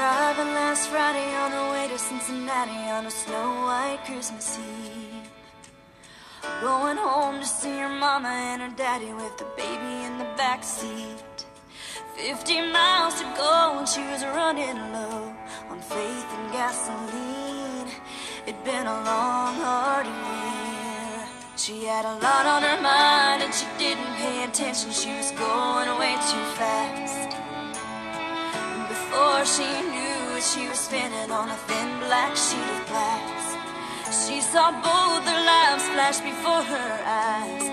driving last Friday on her way to Cincinnati on a snow white Christmas Eve. Going home to see her mama and her daddy with the baby in the back seat. Fifty miles to go and she was running low on faith and gasoline. It'd been a long, hard year. She had a lot on her mind and she didn't pay attention. She was going way too fast. And before she knew she was spinning on a thin black sheet of glass. She saw both their lives flash before her eyes.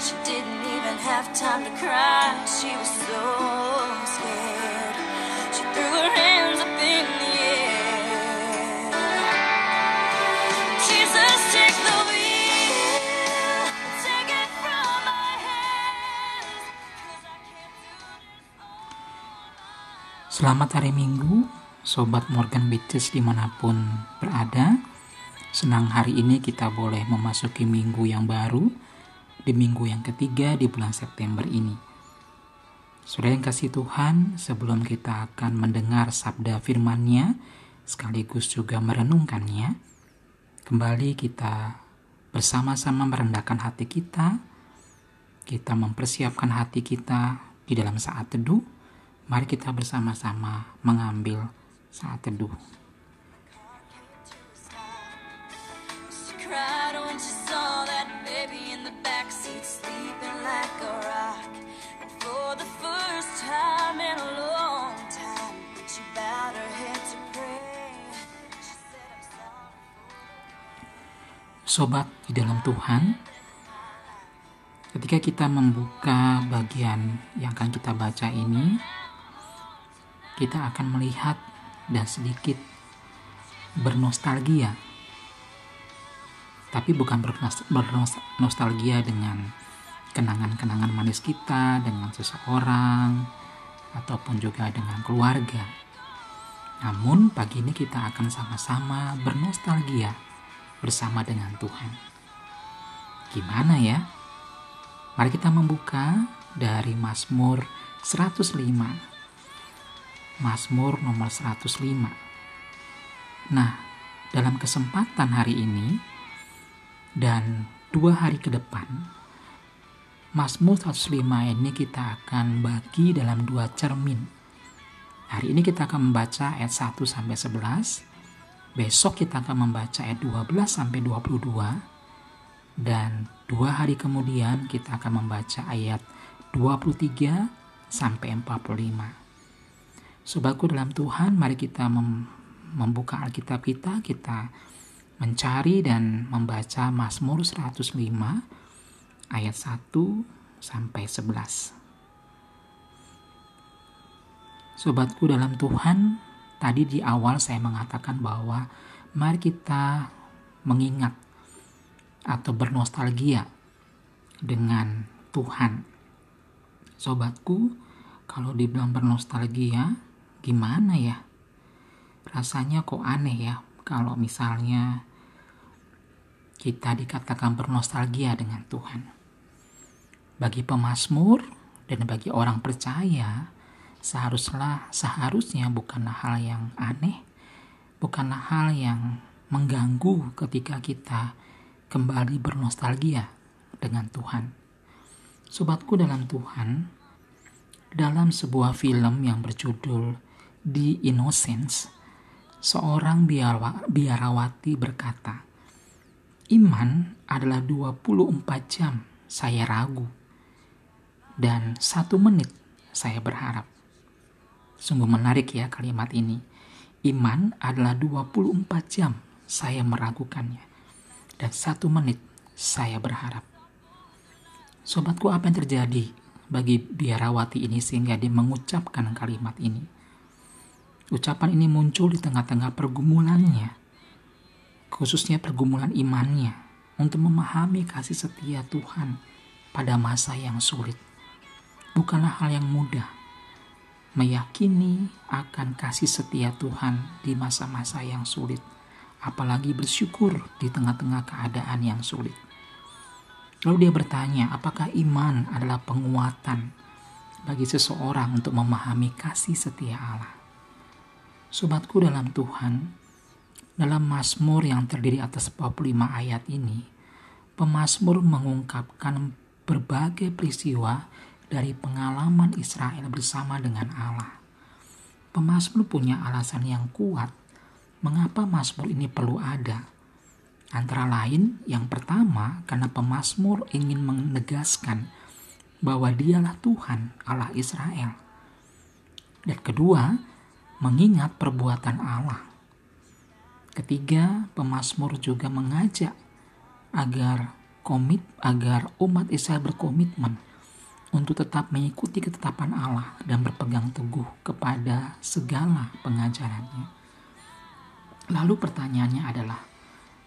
She didn't even have time to cry. She was so scared. She threw her hands up in the air. Jesus, take the wheel. Take it from my hands. 'Cause I can't do this all Selamat hari Minggu, Sobat Morgan Beaches di mana pun berada. Senang hari ini kita boleh memasuki minggu yang baru, di minggu yang ketiga di bulan September ini. Saudara yang kasih Tuhan, sebelum kita akan mendengar sabda firman-Nya, sekaligus juga merenungkannya, kembali kita bersama-sama merendahkan hati kita, kita mempersiapkan hati kita di dalam saat teduh, mari kita bersama-sama mengambil saat teduh. Sobat di dalam Tuhan, ketika kita membuka bagian yang akan kita baca ini, kita akan melihat dan sedikit bernostalgia. Tapi bukan bernos- bernostalgia dengan kenangan-kenangan manis kita, dengan seseorang, ataupun juga dengan keluarga. Namun pagi ini kita akan sama-sama bernostalgia bersama dengan Tuhan. Gimana ya? Mari kita membuka dari Mazmur 105. Mazmur nomor 105. Nah, dalam kesempatan hari ini dan dua hari ke depan, Mazmur 105 ini kita akan bagi dalam dua cermin. Hari ini kita akan membaca ayat 1 sampai 11. Besok kita akan membaca ayat 12 sampai 22. Dan dua hari kemudian kita akan membaca ayat 23 sampai 45. Sobatku dalam Tuhan, mari kita mem- membuka Alkitab kita, kita mencari dan membaca Mazmur 105 ayat 1 sampai 11. Sobatku dalam Tuhan, tadi di awal saya mengatakan bahwa mari kita mengingat atau bernostalgia dengan Tuhan. Sobatku, kalau dibilang bernostalgia, gimana ya? Rasanya kok aneh ya kalau misalnya kita dikatakan bernostalgia dengan Tuhan. Bagi pemazmur dan bagi orang percaya, seharusnya seharusnya bukanlah hal yang aneh, bukanlah hal yang mengganggu ketika kita kembali bernostalgia dengan Tuhan. Sobatku dalam Tuhan, dalam sebuah film yang berjudul The Innocence, seorang biarawa- biarawati berkata, Iman adalah 24 jam saya ragu dan satu menit saya berharap. Sungguh menarik ya kalimat ini. Iman adalah 24 jam saya meragukannya dan satu menit saya berharap. Sobatku apa yang terjadi bagi biarawati ini sehingga dia mengucapkan kalimat ini? Ucapan ini muncul di tengah-tengah pergumulannya, khususnya pergumulan imannya untuk memahami kasih setia Tuhan pada masa yang sulit. Bukanlah hal yang mudah meyakini akan kasih setia Tuhan di masa-masa yang sulit, apalagi bersyukur di tengah-tengah keadaan yang sulit. Lalu dia bertanya, apakah iman adalah penguatan bagi seseorang untuk memahami kasih setia Allah? Sobatku dalam Tuhan, dalam Mazmur yang terdiri atas 45 ayat ini, pemazmur mengungkapkan berbagai peristiwa dari pengalaman Israel bersama dengan Allah. Pemazmur punya alasan yang kuat mengapa Mazmur ini perlu ada. Antara lain, yang pertama karena pemazmur ingin menegaskan bahwa dialah Tuhan Allah Israel. Dan kedua, mengingat perbuatan Allah. Ketiga, pemazmur juga mengajak agar komit agar umat Israel berkomitmen untuk tetap mengikuti ketetapan Allah dan berpegang teguh kepada segala pengajarannya. Lalu pertanyaannya adalah,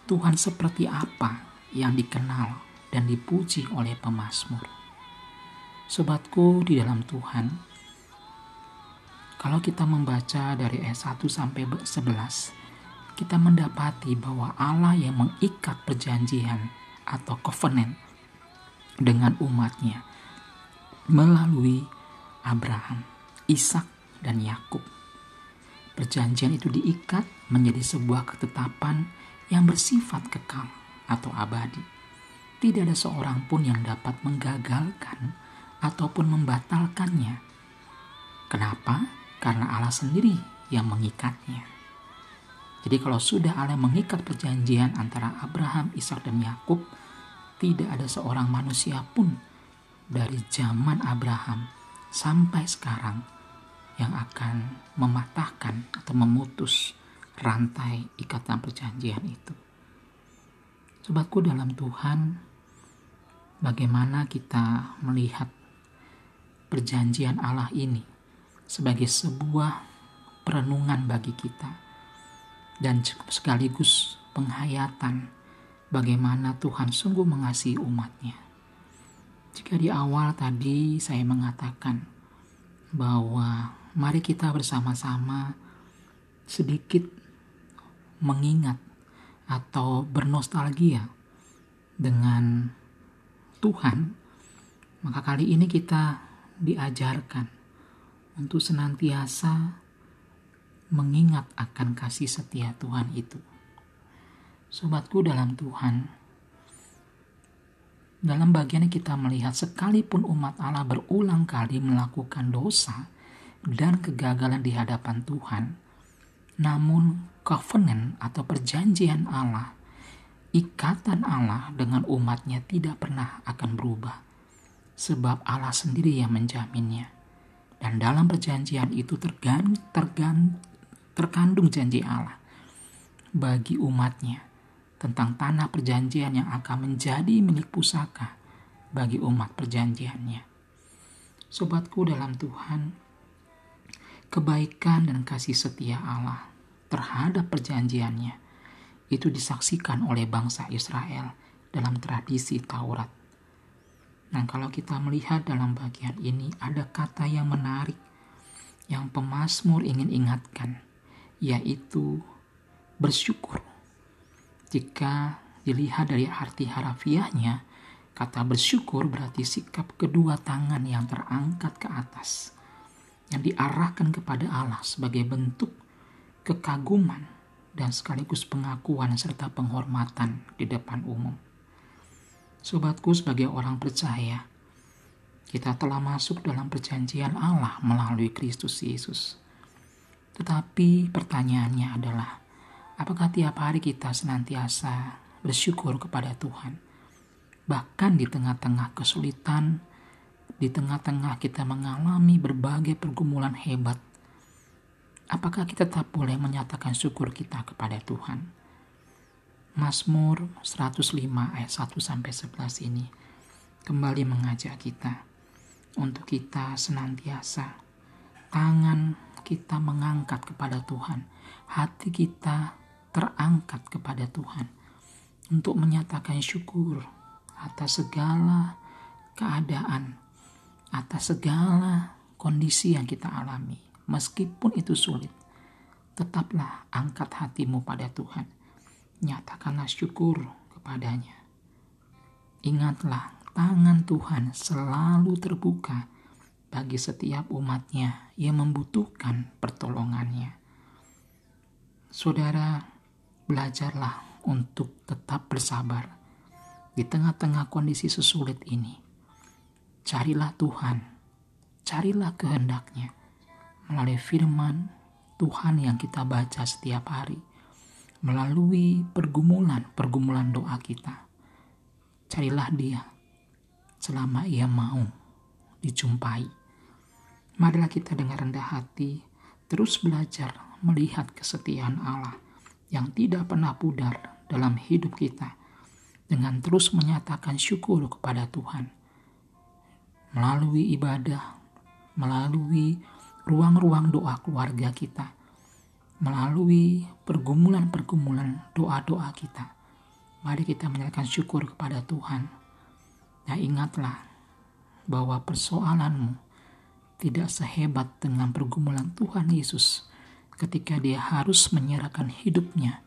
Tuhan seperti apa yang dikenal dan dipuji oleh pemazmur? Sobatku di dalam Tuhan, kalau kita membaca dari ayat 1 sampai 11, kita mendapati bahwa Allah yang mengikat perjanjian atau covenant dengan umatnya melalui Abraham, Ishak, dan Yakub. Perjanjian itu diikat menjadi sebuah ketetapan yang bersifat kekal atau abadi. Tidak ada seorang pun yang dapat menggagalkan ataupun membatalkannya. Kenapa? Karena Allah sendiri yang mengikatnya. Jadi kalau sudah Allah mengikat perjanjian antara Abraham, Ishak dan Yakub, tidak ada seorang manusia pun dari zaman Abraham sampai sekarang yang akan mematahkan atau memutus rantai ikatan perjanjian itu. Sobatku dalam Tuhan, bagaimana kita melihat perjanjian Allah ini sebagai sebuah perenungan bagi kita dan sekaligus penghayatan bagaimana Tuhan sungguh mengasihi umatnya. Jika di awal tadi saya mengatakan bahwa mari kita bersama-sama sedikit mengingat atau bernostalgia dengan Tuhan, maka kali ini kita diajarkan untuk senantiasa mengingat akan kasih setia Tuhan itu. Sobatku dalam Tuhan, dalam bagian kita melihat sekalipun umat Allah berulang kali melakukan dosa dan kegagalan di hadapan Tuhan, namun covenant atau perjanjian Allah, ikatan Allah dengan umatnya tidak pernah akan berubah sebab Allah sendiri yang menjaminnya. Dan dalam perjanjian itu tergan, tergan, terkandung janji Allah bagi umatnya tentang tanah perjanjian yang akan menjadi milik pusaka bagi umat perjanjiannya. Sobatku dalam Tuhan, kebaikan dan kasih setia Allah terhadap perjanjiannya itu disaksikan oleh bangsa Israel dalam tradisi Taurat Nah, kalau kita melihat dalam bagian ini ada kata yang menarik yang pemazmur ingin ingatkan, yaitu bersyukur. Jika dilihat dari arti harafiahnya, kata bersyukur berarti sikap kedua tangan yang terangkat ke atas, yang diarahkan kepada Allah sebagai bentuk kekaguman dan sekaligus pengakuan serta penghormatan di depan umum. Sobatku sebagai orang percaya, kita telah masuk dalam perjanjian Allah melalui Kristus Yesus. Tetapi pertanyaannya adalah, apakah tiap hari kita senantiasa bersyukur kepada Tuhan? Bahkan di tengah-tengah kesulitan, di tengah-tengah kita mengalami berbagai pergumulan hebat, apakah kita tetap boleh menyatakan syukur kita kepada Tuhan? Mazmur 105 ayat 1 sampai 11 ini kembali mengajak kita untuk kita senantiasa tangan kita mengangkat kepada Tuhan, hati kita terangkat kepada Tuhan untuk menyatakan syukur atas segala keadaan, atas segala kondisi yang kita alami. Meskipun itu sulit, tetaplah angkat hatimu pada Tuhan nyatakanlah syukur kepadanya. Ingatlah, tangan Tuhan selalu terbuka bagi setiap umatnya yang membutuhkan pertolongannya. Saudara, belajarlah untuk tetap bersabar di tengah-tengah kondisi sesulit ini. Carilah Tuhan, carilah kehendaknya melalui firman Tuhan yang kita baca setiap hari, melalui pergumulan-pergumulan doa kita. Carilah dia selama ia mau dijumpai. Marilah kita dengan rendah hati terus belajar melihat kesetiaan Allah yang tidak pernah pudar dalam hidup kita dengan terus menyatakan syukur kepada Tuhan melalui ibadah, melalui ruang-ruang doa keluarga kita, melalui pergumulan-pergumulan doa-doa kita. Mari kita menyatakan syukur kepada Tuhan. Dan ingatlah bahwa persoalanmu tidak sehebat dengan pergumulan Tuhan Yesus ketika dia harus menyerahkan hidupnya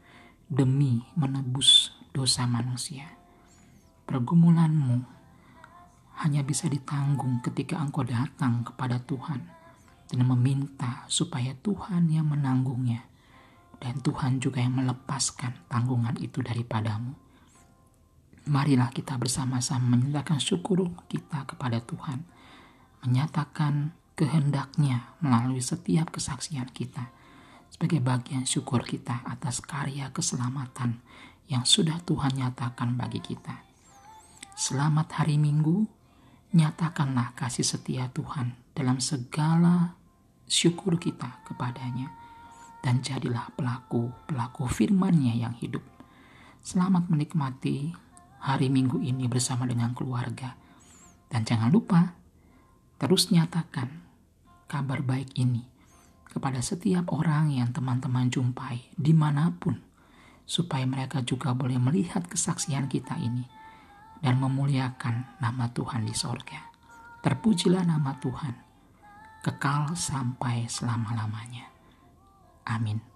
demi menebus dosa manusia. Pergumulanmu hanya bisa ditanggung ketika engkau datang kepada Tuhan dan meminta supaya Tuhan yang menanggungnya dan Tuhan juga yang melepaskan tanggungan itu daripadamu. Marilah kita bersama-sama menyatakan syukur kita kepada Tuhan, menyatakan kehendaknya melalui setiap kesaksian kita sebagai bagian syukur kita atas karya keselamatan yang sudah Tuhan nyatakan bagi kita. Selamat hari Minggu, nyatakanlah kasih setia Tuhan dalam segala syukur kita kepadanya dan jadilah pelaku-pelaku firman-Nya yang hidup. Selamat menikmati hari Minggu ini bersama dengan keluarga. Dan jangan lupa terus nyatakan kabar baik ini kepada setiap orang yang teman-teman jumpai di mana pun supaya mereka juga boleh melihat kesaksian kita ini dan memuliakan nama Tuhan di sorga. Terpujilah nama Tuhan, kekal sampai selama-lamanya. Amin.